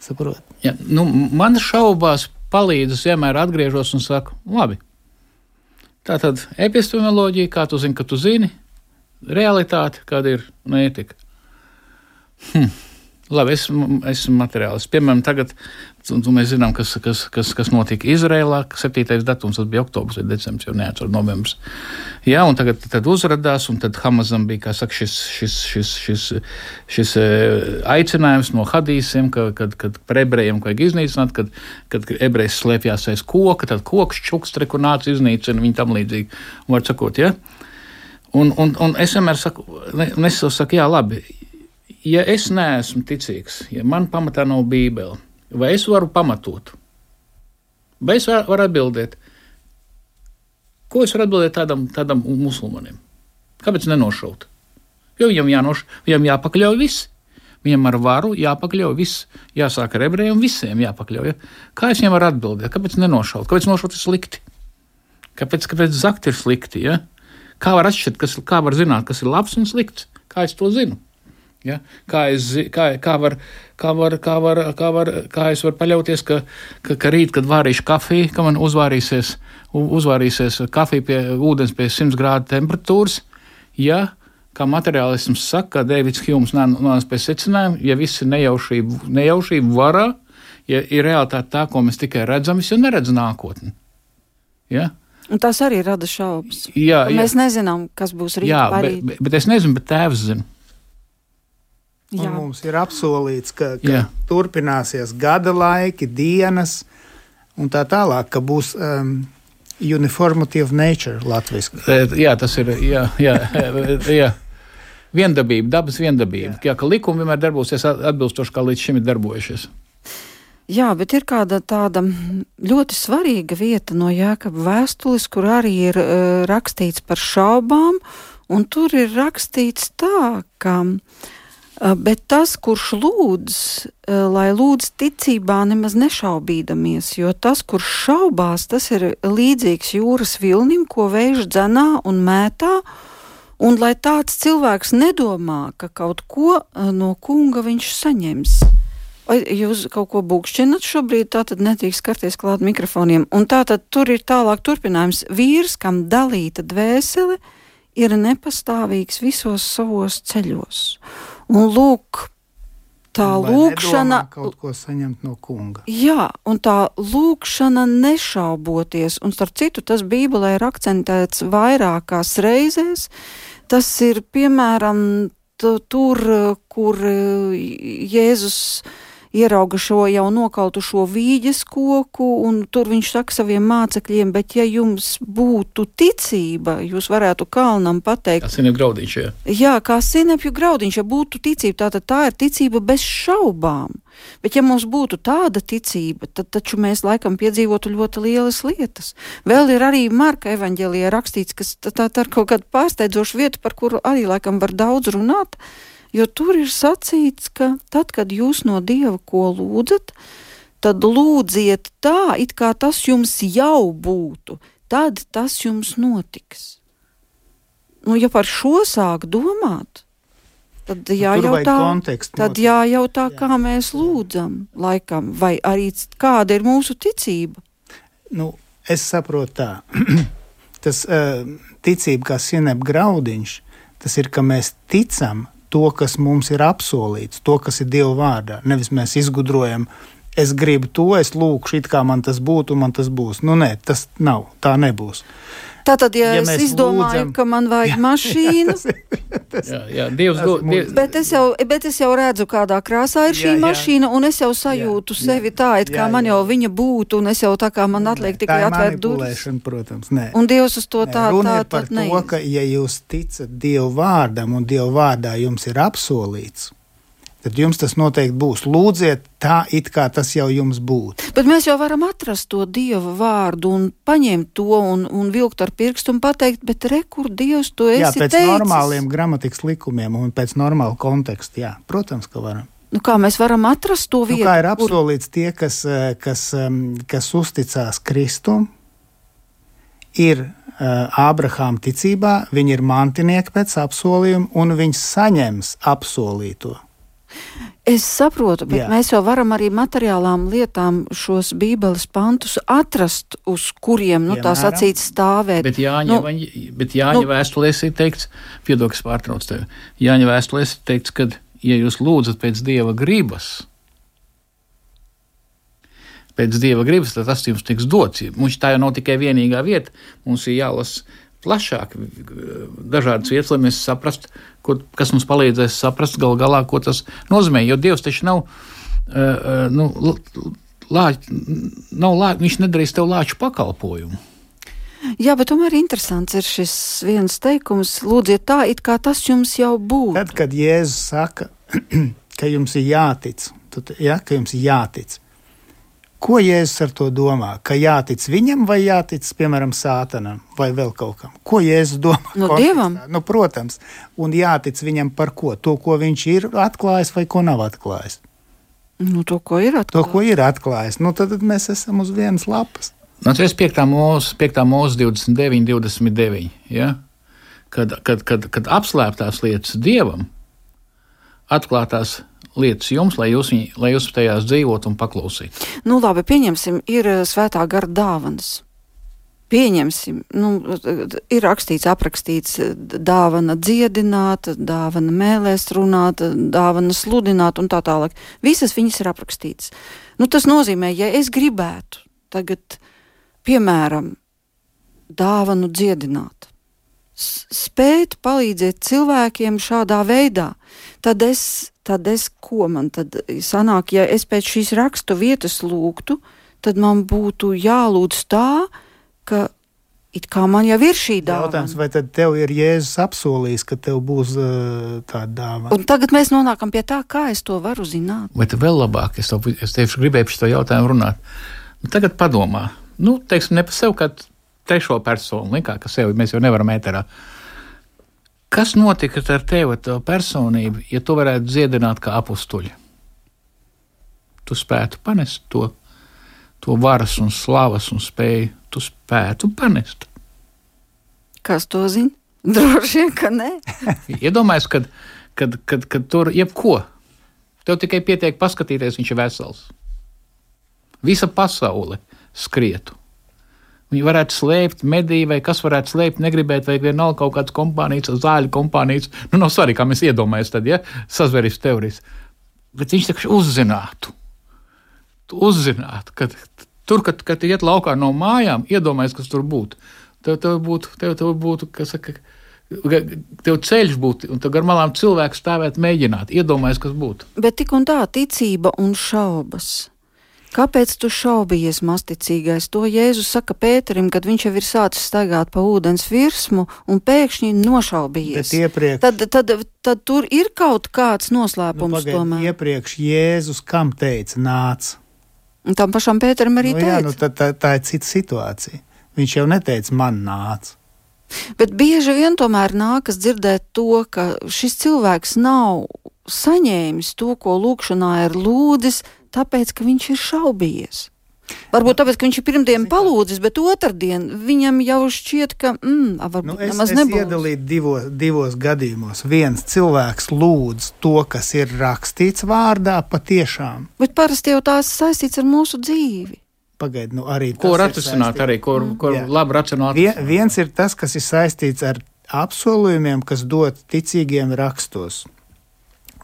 Saprot? Ja, nu, man šaubās palīdz, es vienmēr atgriežos un saku, labi, Tā tad epistemoloģija, kā tu zini, ka tu zini, realitāte, kāda ir un ētika. Hm. Labi, es esmu materiālists. Piemēram, tagad mēs zinām, kas, kas, kas, kas notika Izrēlā. 7. datums bija oktobris vai decembris, jau neatceros, novembris. Jā, un tagad tad uzrādījās, un tad Hamasam bija saka, šis, šis, šis, šis, šis aicinājums no hadīsiem, ka, kad, kad par ebrejiem vajag iznīcināt, kad, kad ebrejs slēpjās aiz koka, tad koks čukstri, kur nāca iznīcina viņu tam līdzīgi. Un, var sakot, ja? Un, un, un es vienmēr saku, un es saku, jā, labi, ja es neesmu ticīgs, ja man pamatā nav Bībele, vai es varu pamatot? Vai es varu atbildēt? Ko es varu atbildēt tādam, tādam musulmanim? Kāpēc nenošaut? Jo viņam, jānoš, viņam jāpakļauj viss. Viņam ar varu jāpakļauj viss. Jāsāk ar ebrejiem, visiem jāpakļauj. Kā es viņam varu atbildēt? Kāpēc nenošaut? Kāpēc nošaut ir slikti? Kāpēc, kāpēc zakt ir slikti? Ja? Kā var atšķirt, kas, kā var zināt, kas ir labs un slikts? Kā es to zinu? Ja? Kā, es, kā, kā, var, kā, var, kā, var, kā, var, kā es varu paļauties, ka, ka, ka rīt, kad vārīšu kafiju, ka man uzvārīsies, uzvārīsies kafija pie ūdens pie 100 grādu temperatūras, ja, kā materiālisms saka, ka Deivids Hjūms nonāca pie secinājuma, ja viss ir nejaušība, nejaušība varā, ja ir realitāte tā, ko mēs tikai redzam, es jau neredzu nākotni. Ja? Un tas arī rada šaubas. Jā, jā. Mēs nezinām, kas būs rīt. Jā, bet, bet, bet es nezinu, bet tēvs zina. Mums ir apsolīts, ka, ka Jā. turpināsies gada laiki, dienas un tā tālāk, ka būs um, uniformity of nature latviešu. Jā, tas ir. Jā, jā, jā. Viendabība, dabas viendabība. Jā. Jā, ka likumi vienmēr darbosies atbilstoši, kā līdz šim ir darbojušies. Jā, bet ir kāda tāda ļoti svarīga vieta no Jēkabas vēstules, kur arī ir uh, rakstīts par šaubām, un tur ir rakstīts tā, ka uh, bet tas, kurš lūdz, eh, lai lūdz ticībā, nemaz nešaubīdamies, jo tas, kurš šaubās, tas ir līdzīgs jūras vilnim, ko vējš dzenā un mētā, un lai tāds cilvēks nedomā, ka kaut ko eh, no kunga viņš saņems. Vai jūs kaut ko būkšķinat šobrīd, tā tad nedrīkst skarties klāt mikrofoniem. Un tā tad tur ir tālāk turpinājums. Vīrs, kam dalīta dvēsele, ir nepastāvīgs visos savos ceļos. Un lūk, tā Vai lūkšana kaut ko saņemt no kunga. Jā, un tā lūkšana nešauboties, un starp citu tas Bībelē ir akcentēts vairākās reizēs. Tas ir piemēram tur, kur Jēzus ierauga šo jau nokautušo vīģes koku, un tur viņš saka saviem mācekļiem, bet ja jums būtu ticība, jūs varētu kalnam pateikt. Kā sinepju graudiņš, jā. Jā, kā sinepju graudiņš, ja būtu ticība, tātad tā ir ticība bez šaubām. Bet ja mums būtu tāda ticība, tad taču mēs laikam piedzīvotu ļoti lielas lietas. Vēl ir arī Marka evaņģēlijā rakstīts, kas tā, tā, ir kaut kāda pārsteidzoša vieta, par kuru arī laikam var daudz runāt. Jo tur ir sacīts, ka tad, kad jūs no Dieva ko lūdzat, tad lūdziet tā, it kā tas jums jau būtu, tad tas jums notiks. Nu, ja par šo sāk domāt, tad Nu, jājautā, tad jājautā kā mēs lūdzam, laikam, vai arī kāda ir mūsu ticība. Nu, es saprotu tā. tas uh, ticība kā sinep graudiņš, tas ir, ka mēs ticam to, kas mums ir apsolīts, to, kas ir Dieva vārdā. Nevis mēs izgudrojam, es gribu to, es lūkšu, it kā man tas būtu, man tas būs. Nu, nē, tas nav, tā nebūs. Tātad, ja, Ja ja es izdomāju, lūdzam- ka man vajag jā. mašīnu, Jā, jā Dievs tas Dievs, bet es, jau, bet es jau redzu, kādā krāsā ir šī Jā, jā. mašīna, un es jau sajūtu Jā, jā, sevi tā, it kā jā, man jā. jau viņa būtu, un es jau tā kā man atliek tikai tā ir atvērt durvis. protams. Nē. Un Dievs uz to Nē, tā, tā, ir par tā to, neiz. ka, ja jūs ticat Dieva vārdam un Dieva vārdā jums ir apsolīts, tad jums tas noteikti būs. Lūdziet tā, it kā tas jau jums būtu. Bet mēs jau varam atrast to Dieva vārdu un paņemt to un, un vilkt ar pirkstu un pateikt, bet re, kur Dievs to esi Jā, pēc teicis. normāliem gramatikas likumiem un pēc normāla konteksta. Jā, protams, ka varam. Nu, kā mēs varam atrast to Nu, vietu? kā ir apsolīts tie, kas, eh, kas, em, kas uzticās Kristum, ir uh, Ābrahāma ticībā, viņi ir mantinieki pēc apsolījuma, un viņi saņems apsolīto. Es saprotu, bet Jā. Mēs jau varam arī materiālām lietām šos bībeles pantus atrast, uz kuriem, nu, Piemēram? sacīt, stāvēt. Bet Jāņa, Nu, nu, bet Jāņa nu, vēstulēs ir teikts, piedokas pārtrauc tevi. Jāņa vēstulēs ir teikts, ka, ja jūs lūdzat pēc dieva gribas, pēc dieva gribas, tad tas jums tiks dots. Mums tā jau nav tikai vienīgā vieta, mums ir jālasa plašāk, dažādas vietas, lai mēs saprastu, kas mums palīdzēs saprast gal galā, ko tas nozīmē. Jo Dievs taču nav. Uh, nu, Lāč, nav lā, viņš nedarīs tev lāču pakalpojumu. Jā, bet tomēr interesants ir šis viens teikums. Lūdziet tā, it kā tas jums jau būtu. Tad, kad Jēzus saka, ka jums ir jātic, tad, ja, ka jums ir jātic, ko Jēzus ar to domā? Ka jātic viņam vai jātic, piemēram, sātanam vai vēl kaut kam? Ko Jēzus domā? Nu, kontekstā? Dievam. Nu, protams, un jātic viņam par ko? To, ko viņš ir atklājis vai ko nav atklājis. Nu, to, ko ir To, atklājis. ko ir atklājis, nu, tad mēs esam uz vienas lapas. Tas ir 5. mūzika, 5. mūzika 29, 29. Ja? Kad, kad, kad, kad apslēptās lietas dievam, atklātās lietas jums, lai jūs, viņ- lai jūs tajās dzīvotu un paklausītu. Nu, labi, pieņemsim, ir eh, svētā gara dāvanas. Pieņemsim, nu, ir rakstīts, aprakstīts, eh, dāvana dziedināt, dāvana mēlēs runāt, dāvana sludināt un tā tālāk. Visas viņas ir aprakstītas. Nu, tas nozīmē, ja es gribētu tagad, piemēram, dāvanu dziedināt, spēt palīdzēt cilvēkiem šādā veidā, tad es, tad es ko man tad sanāk, ja es pēc šīs rakstu vietas lūgtu, tad man būtu jālūdz tā, ka it kā man jau ir šī Jautājums, dāvana. vai tad tev ir Jēzus apsolījis, ka tev būs uh, tāda dāvana? Un tagad mēs nonākam pie tā, kā es to varu zināt. Vai tas vēl labāk? Es, to, es tieši gribēju par šo jautājumu runāt. Nu, tagad padomā, nu, teiksim, ne par sevi kā trešo personu, ne kā ka sevi mēs jau nevaram ēterā. Kas notika ar tevi, ar tavu personību, ja tu varētu dziedināt kā apstuļi? Tu spētu panest to, to varas un slavas un spēju, tu spētu panest. Kas to zina? Droši vien, ka nē. Iedomājieties, kad, kad, kad, kad tur jebko, tev tikai pietiek paskatīties, viņš ir vesels. Visa pasaule skrietu. Viņi varētu slēpt mediju, vai kas varētu slēpt, negribēt, vai vienalga kaut kādas kompānijas, zāļu kompānijas. Nu, nav svarīgi, kā mēs iedomājamies, tad, ja sazveris teorijas. Bet viņš taču uzzinātu, tu uzzinātu, ka tur, kad, kad iet laukā no mājām, iedomājies, kas tur būtu. Tev, tev būtu, tev, tev būtu, kas saka, tev ceļš būtu, un tev gar malām cilvēks stāvēt, mēģināt, iedomājies, kas būtu. Bet tik un tā ticība un šaubas. Kāpēc tu šaubies, masticīgais? To Jēzus saka Pēterim, kad viņš jau ir sācis staigāt pa ūdens virsmu un pēkšņi nošaubies. Iepriekš, Tad, tad, tad tur ir kaut kāds noslēpums pagaid, tomēr. iepriekš Jēzus kam teica, nāc. Un tam pašam Pēterim arī Nu, teica. jā, nu, tā, tā, tā ir cita situācija. Viņš jau neteica, man nāc. Bet bieži vien tomēr nākas dzirdēt to, ka šis cilvēks nav saņēmis to, ko lūkšanā ir lūdzis, tāpēc, ka viņš ir šaubies. Varbūt tāpēc, ka viņš ir pirmdien palūdzis, bet otrdien viņam jau šķiet, ka mm, a, varbūt Nu, es nemaz es nebūs. iedalītu divos, divos gadījumos. Viens cilvēks lūdz to, kas ir rakstīts vārdā, patiešām. Bet parasti jau tās saistīts ar mūsu dzīvi. Pagaidiet, nu arī Ko atrisināt, arī ko, ko Jā. labi racionāli Vien, viens ir tas, kas ir saistīts ar apsolījumiem, kas dot ticīgiem rakstos.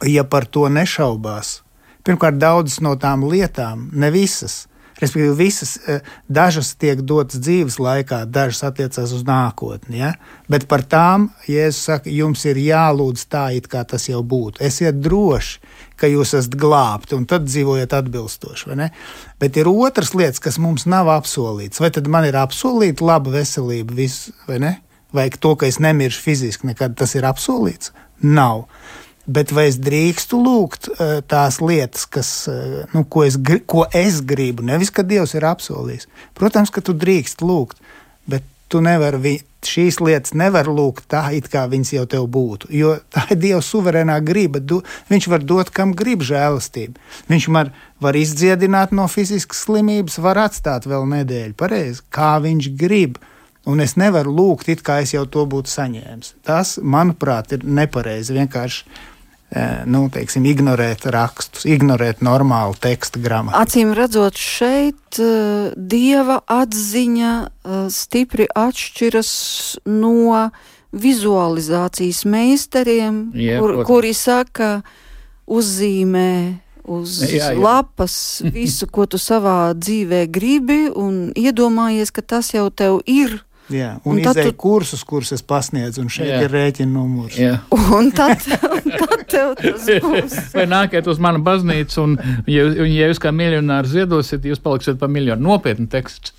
Ja par to nešaubās, pirmkārt, daudzas no tām lietām, ne visas, respektīvi, visas, eh, dažas tiek dotas dzīves laikā, dažas attiecās uz nākotni. Ja? Bet par tām, Jēzus saka, jums ir jālūdz tā, it kā tas jau būtu. Esiet droši, ka jūs esat glābti, un tad dzīvojat atbilstoši. Bet ir otras lietas, kas mums nav apsolītas. Vai tad man ir apsolīta laba veselība, viss, vai ne? Vai to, ka es nemiršu fiziski, nekad tas ir apsolīts? Nav. Bet vai es drīkstu lūgt eh, tās lietas, kas, eh, nu, ko, es, ko es gribu? Nevis, ka Dievs ir apsolījis. Protams, ka tu drīkst lūgt, bet tu nevari šīs lietas nevar lūgt tā, it kā viņas jau tev būtu. Jo tā ir Dieva suverēnā griba. Du, viņš var dot, kam grib žēlastību. Viņš man var izdziedināt no fiziskas slimības, var atstāt vēl nedēļu, pareizi, kā viņš grib. Un es nevaru lūgt, it kā es jau to būtu saņēmis. Tas, manuprāt, ir nepareizi. Vienkārši nu, teiksim, ignorēt rakstus, ignorēt normālu tekstu gramatiku. Acīm redzot, šeit uh, dieva atziņa uh, stipri atšķiras no vizualizācijas meistariem, Jā, kur, protams. kuri saka, uzzīmē uz Jā, jā. lapas visu, ko tu savā dzīvē gribi, un iedomājies, ka tas jau tev ir. Jā, Un un izēja tu- kursus, kurus es pasniedzu, un šeit Jā. ir rēķina numurs. Jā. Un tad, un tad tev tas būs. Vai nākat uz manu baznīcu, un, ja, un, ja jūs kā miljonārs ziedosiet, jūs paliksiet par miljonu. Nopietni teksts.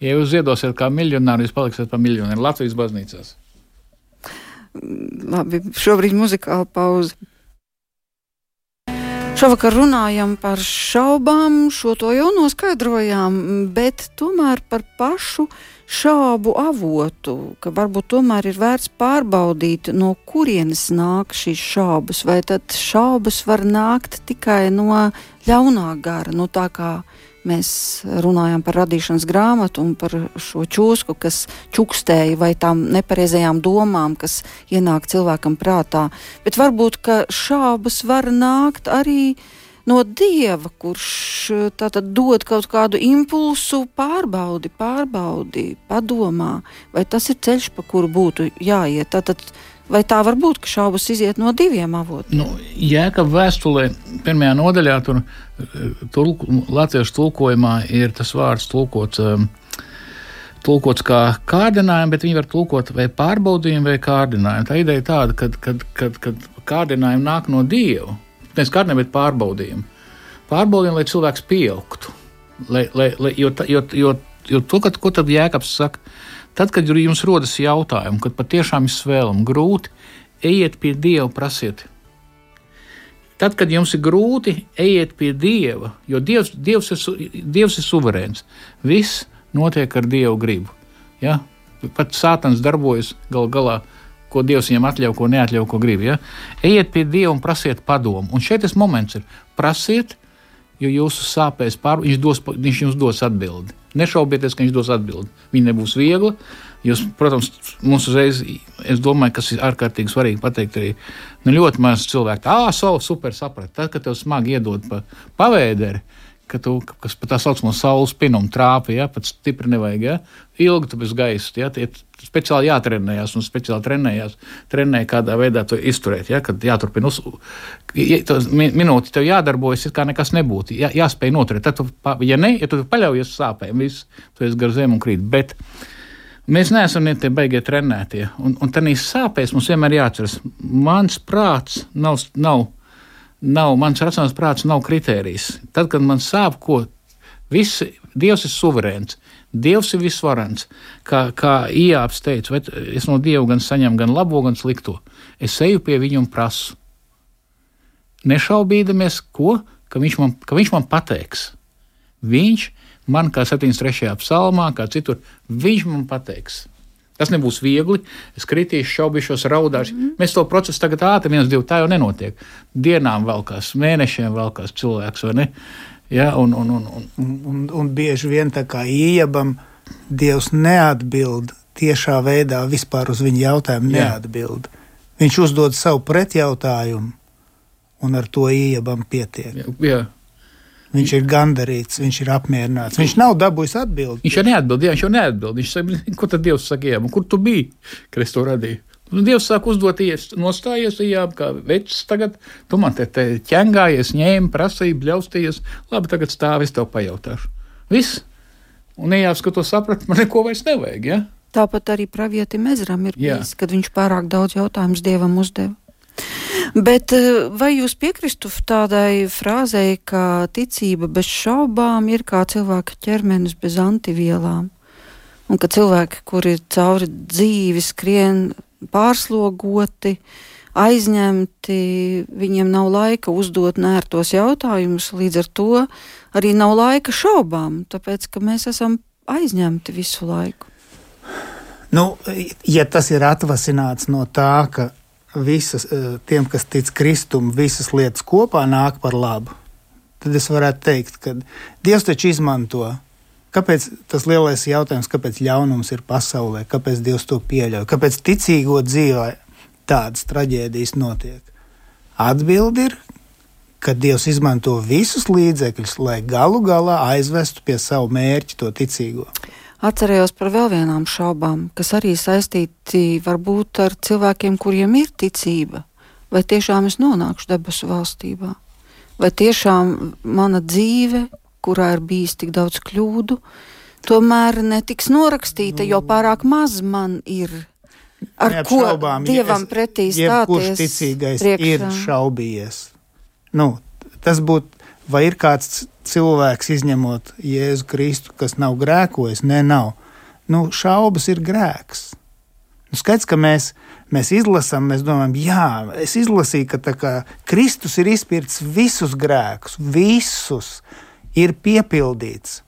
Ja jūs ziedosiet kā miljonāri, jūs paliksiet par miljonu Latvijas baznīcās. Labi, šobrīd muzikāla pauze. Šovakar runājam par šaubām, šo to jau noskaidrojām, bet tomēr par pašu šaubu avotu, ka varbūt tomēr ir vērts pārbaudīt, no kurienes nāk šīs šaubas, vai tad šaubas var nākt tikai no ļaunā gara, no tā kā mēs runājam par radīšanas grāmatu un par šo čūsku, kas čukstēja vai tām nepareizajām domām, kas ienāk cilvēkam prātā. Bet varbūt, ka šābas var nākt arī no dieva, kurš eh, tātad dod kaut kādu impulsu, pārbaudi, pārbaudi, padomā, vai tas ir ceļš, pa kuru būtu jāiet. Tātad, vai tā var būt, ka šaubas iziet no diviem avotiem? Nu, Jēkab vēstulē, pirmajā nodaļā, tur tulk, latviešu tulkojumā ir tas vārds. Um, Tulkots kā kārdinājumi, bet viņi var tulkot vai pārbaudījumi, vai kārdinājumi. Tā ideja ir tāda, ka kad, kad, kad kārdinājumi nāk no Dieva. Nevis kārdinājumi, bet pārbaudījumi. Pārbaudījumi, lai cilvēks pieaugtu. Lai, lai, lai, jo, jo, jo, jo to, kad, ko tad Jēkabs saka, tad, kad jums rodas jautājumi, kad patiešām ir svēlam grūti, ejiet pie Dieva, prasiet. Tad, kad jums ir grūti, ejiet pie Dieva, jo Dievs, Dievs, ir, Dievs ir suverēns. Viss notiek ar Dieva gribu. Ja? Pat Sātans darbojas gal galā, ko Dievs viņam atļauj, ko neatļauj, ko grib. Ja? Ejiet pie Dieva un prasiet padomu. Un šeit tas moments ir prasiet, jo jūsu sāpēs pār, viņš, dos, viņš jums dos atbildi. Nešaubieties, ka viņš dos atbildi. Viņa nebūs viegla. Jūs, protams, mums uzreiz, es domāju, kas ir ārkārtīgi svarīgi pateikt, arī nu, ļoti maz cilvēku. Ah, savu super sapratu. Tad, kad tev smagi iedod pa pavēderi, ka tu, kas pat tā saucamo saules pinumu trāpi, ja, pat stipri nevajag, ja, ilgi tu bez gaisa, ja, tie speciāli jātrenējās un speciāli trenējās, trenēja kādā veidā to izturēt, ja, kad jāturpina uz, ja, minūti tev jādarbojas, it kā nekas nebūtu, jā, jāspēj noturēt, tad tu, ja ne, ja tu paļaujies sāpēm, viss, tu esi gar zemu un krīt, bet mēs neesam ne tie beigie trenētie, un, un tādīs sāpēs mums vienmēr jāatceras, mans prāts nav, nav nav, mans racionāls prāts nav kritērijs. Tad, kad man sāp, ko viss, Dievs ir suverēns, Dievs ir visvarants, kā, kā Ijāps teica, vai es no Dieva gan saņemu gan labo, gan slikto. Es eju pie viņa un prasu. Nešaubīdamies, ko, ka viņš man, ka viņš man pateiks. Viņš man, kā 73. psalmā, kā citur, viņš man pateiks. Tas nebūs viegli. Es kritīšu, šaubīšos, raudāšu. Mm -hmm. Mēs to procesu tagad ātri, viens, divi, tā jau nenotiek. Dienām valkās, mēnešiem valkās cilvēks, vai ne? Ja, un, un, un, un, Un, un, un bieži vien tā kā iebam, Dievs neatbild tiešā veidā vispār uz viņa jautājumu. Jā. Neatbild. Viņš uzdod savu pretjautājumu, un ar to iebam pietiek. jā. Viņš ir gandarīts, viņš ir apmierināts. Viņš nav dabūjis atbildi. Viņš jau neatbild, jā, viņš jau neatbild. Viņš saka, ko tad Dievs saka, jā, kur tu biji, kad es to radīju? Un Dievs sāk uzdot, ies, nostājies, jā, kā vecs tagad, tu man te, te ķengājies, ņēmi, prasīji, bļaustījies, labi, tagad stāvi, es tev pajautāšu. Viss. Un nejāps, ka to saprat, man neko vairs nevajag, jā. Tāpat arī pravietim Ezram ir Jā. bijis, kad viņš pārāk daudz jautājumus dievam uzdeva. Bet eh, vai jūs piekristu tādai frāzei, ka ticība bez šaubām ir kā cilvēka ķermenis bez antivielām? Un ka cilvēki, kuri cauri dzīvi skrien pārslogoti, aizņemti, viņiem nav laika uzdot nērtos jautājumus, līdz ar to arī nav laika šaubām, tāpēc ka mēs esam aizņemti visu laiku. Nu, ja tas ir atvasināts no tā, ka visas, eh, tiem, kas tic Kristum, visas lietas kopā nāk par labu, tad es varētu teikt, ka Dievs taču izmanto. Kāpēc tas lielais jautājums, kāpēc ļaunums ir pasaulē, kāpēc Dievs to pieļauj, kāpēc ticīgo dzīvē tādas traģēdijas notiek? Atbildi ir, ka Dievs izmanto visus līdzekļus, lai galu galā aizvestu pie savu mērķi to ticīgo. Atcerējos par vēl vienām šaubām, kas arī saistīti varbūt ar cilvēkiem, kuriem ir ticība. Vai tiešām es nonākšu debesu valstībā? Vai tiešām mana dzīve, kurā ir bijis tik daudz kļūdu, tomēr netiks norakstīta, jo pārāk maz man ir. Ar ko dievam ja pretī stāties? Kurš ticīgais priekšā. ir šaubījies? Nu, tas būtu, vai ir kāds cilvēks, izņemot Jēzu Kristu, kas nav grēkojis? Nē, nav. Nu, šaubas ir grēks. Nu, skaidrs, ka mēs, mēs izlasām, mēs domājam, jā, es izlasīju, ka kā, Kristus ir izpircis visus grēkus, visus ir piepildīts.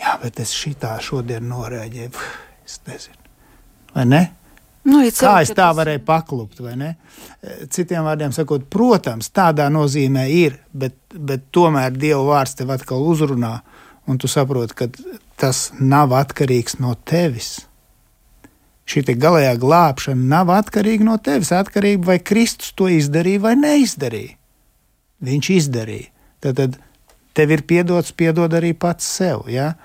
Jā, bet es šitā šodien norēģēju. Es nezinu, vai ne? Nu, ja Kā es tā varēju paklupt, vai ne? Citiem vārdiem sakot, protams, tādā nozīmē ir, bet, bet tomēr Dieva vārds tev atkal uzrunā, un tu saproti, ka tas nav atkarīgs no tevis. Šī galējā glābšana nav atkarīga no tevis, atkarīga vai Kristus to izdarīja vai neizdarīja. Viņš izdarīja. Tad, tad tev ir piedots, piedod arī pats sev. Ja?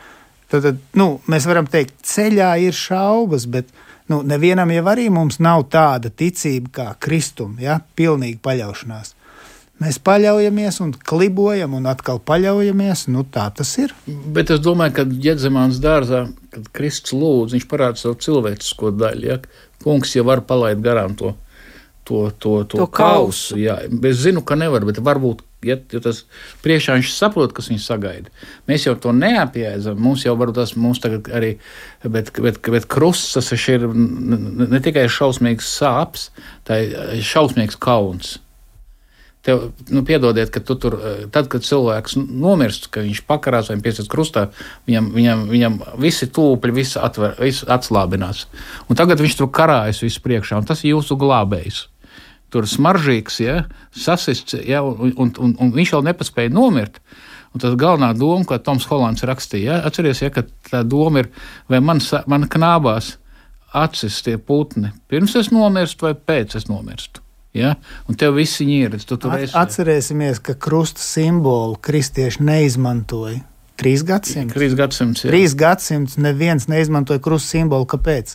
Tad, tad nu, mēs varam teikt, ceļā ir šaubas, bet nu, nevienam jau arī mums nav tāda ticība kā Kristum, ja? pilnīga paļaušanās. Mēs paļaujamies un klibojam, un atkal paļaujamies. Nu, tā tas ir. Bet es domāju, ka Jēdzemāns dārzā, kad Kristus lūdz, viņš parāda savu cilvēcisko daļu. Ja? Kungs jau var palaist garām to, to, to, to, to kausu. kausu. Jā. Es zinu, ka nevar, bet varbūt Ja, ja tas priekšā viņš saprot, kas viņu sagaida. Mēs jau to neapjēdzam. Mums jau var tas mums arī, bet, bet, bet krusts tas ir ne, ne tikai šausmīgs sāpes, tā ir šausmīgs kauns. Tev, nu, piedodiet, ka tu tur, tad, kad cilvēks nomirst, ka viņš pakarās vai piesiet krustā, viņam, viņam, viņam visi tūpļi, visi, atver, visi atslābinās. Un tagad viņš tur karājas visu priekšā, un tas ir jūsu glābējs tur smaržīgs, ja, sasists, ja, un, un, un, un viņš vēl nepaspēja nomirt. Un tad galvenā doma, ko Toms Hollands rakstīja, ja, atcerieties, ja, ka tā doma ir, vai man, man knābās acis tie putni, pirms es nomirstu vai pēc es nomirstu. Ja? Un tev viss ir. Tu At. Atcerēsimies, ka krusta simbolu kristieši neizmantoja. Trīs gadsimtus. Trīs gadsimtus. Jā. Trīs gadsimtus neviens neizmantoja krusta simbolu. Kāpēc?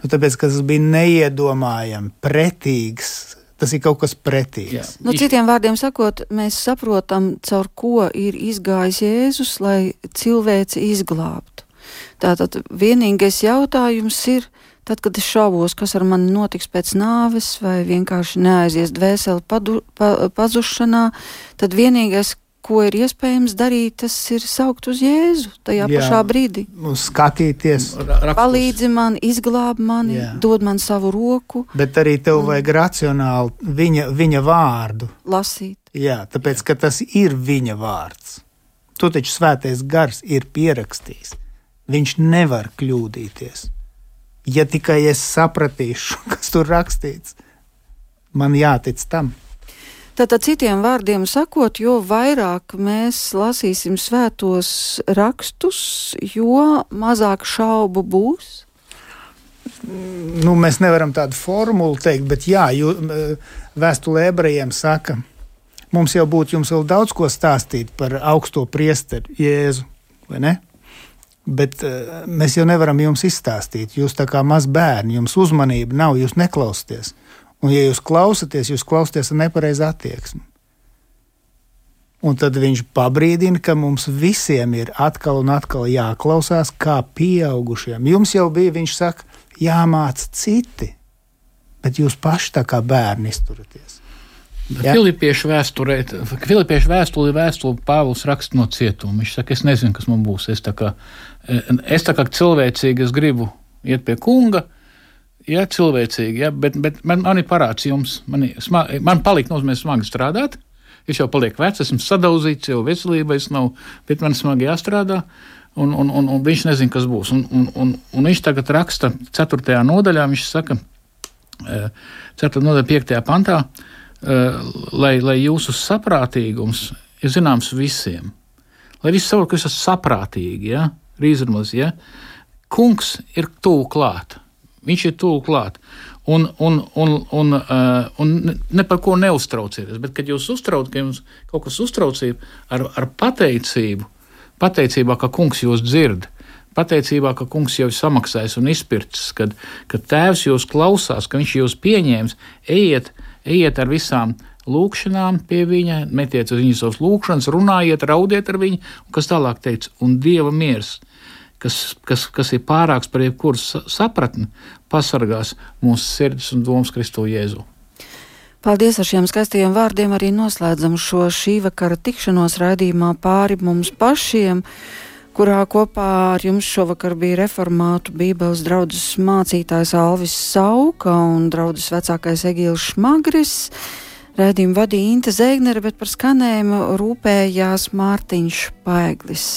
Nu, tāpēc, ka tas bija neiedomājami, pretīgs, Tas ir kaut kas pretīgs. Nu, citiem vārdiem sakot, mēs saprotam, caur ko ir izgājis Jēzus, lai cilvēci izglābtu. Tātad vienīgais jautājums ir, tad, kad es šaubos, kas ar mani notiks pēc nāves, vai vienkārši neaizies dvēseli padu, pa, pazušanā, tad vienīgais, ko ir iespējams darīt, tas ir saukt uz Jēzu tajā Jā, pašā brīdī. Skatīties, rakstus. palīdzi man, izglāb mani, Jā. dod man savu roku. Bet arī tev un... vajag racionāli viņa, viņa vārdu lasīt. Jā, tāpēc, ka tas ir viņa vārds. Tu taču svētais gars ir pierakstījis. Viņš nevar kļūdīties. Ja tikai es sapratīšu, kas tur rakstīts, man jātic tam. Tātad, citiem vārdiem sakot, jo vairāk mēs lasīsim svētos rakstus, jo mazāk šaubu būs. Nu, mēs nevaram tādu formulu teikt, bet jā, jū, vēstulē ebrejiem saka, mums jau būtu jums vēl daudz ko stāstīt par augsto priesteru Jēzu, vai ne? Bet uh, mēs jau nevaram jums izstāstīt. Jūs tā kā maz bērni, jums uzmanība nav, jūs neklausāties. Un, ja jūs klausāties, jūs klausāties ar nepareizu attieksmi. Un tad viņš pabrīdina, ka mums visiem ir atkal un atkal jāklausās, kā pieaugušiem. Jums jau bija, viņš saka, jāmāca citi, bet jūs paši tā kā bērni izturaties. Ja? Filipiešu vēsturē, Filipiešu vēstuli, vēstuli Pāvils raksta no cietuma. Viņš saka, es nezinu, kas man būs. Es tā kā, es tā kā cilvēcīgi es gribu iet pie kunga, ja, cilvēcīgi, ja, bet, bet man, man ir parāds jums, man, smag, man palika nozīmē smagi strādāt. Es jau palieku vecs, esmu sadauzīts, jau veselība es nav, bet man smagi jāstrādā. Un, un, un, un viņš nezina, kas būs. Un, un, un, un viņš tagad raksta 4. nodaļā, viņš saka, 4. Eh, nodaļā, 5. pantā, eh, lai, lai jūsu saprātīgums ir zināms visiem. Lai visi saprotu, ka jūs esat saprātīgi, ja? rīzrmaz, ja? kungs ir tuvu klāt Viņš ir tuvu klāt. Un, un, un, un, uh, un ne par ko neuztraucieties. Bet, kad jūs uztraucat, ka jums kaut kas uztraucība ar, ar pateicību, pateicībā, ka kungs jūs dzird, pateicībā, ka kungs jau ir samaksājis un izpircis, kad, kad tēvs jūs klausās, ka viņš jūs pieņēmis, ejiet, ejiet ar visām lūkšanām pie viņa, metiet uz viņas savas lūkšanas, runājiet, raudiet ar viņu, un kas tālāk teica, un Dieva miers, kas, kas, kas ir pārāks par jebkuru sapratni, pasargās mūsu sirdis un domas Kristo Jēzu. Paldies ar šiem skaistajiem vārdiem. Arī noslēdzam šo šī vakara tikšanos raidījumā pāri mums pašiem, kurā kopā ar jums šovakar bija reformātu Bībeles draudzes mācītājs Alvis Sauka un draudzes vecākais Egīls Šmagris. Rēdījumu vadīja Inte Zēgnere, bet par skanējumu rūpējās Mārtiņš Paeglis.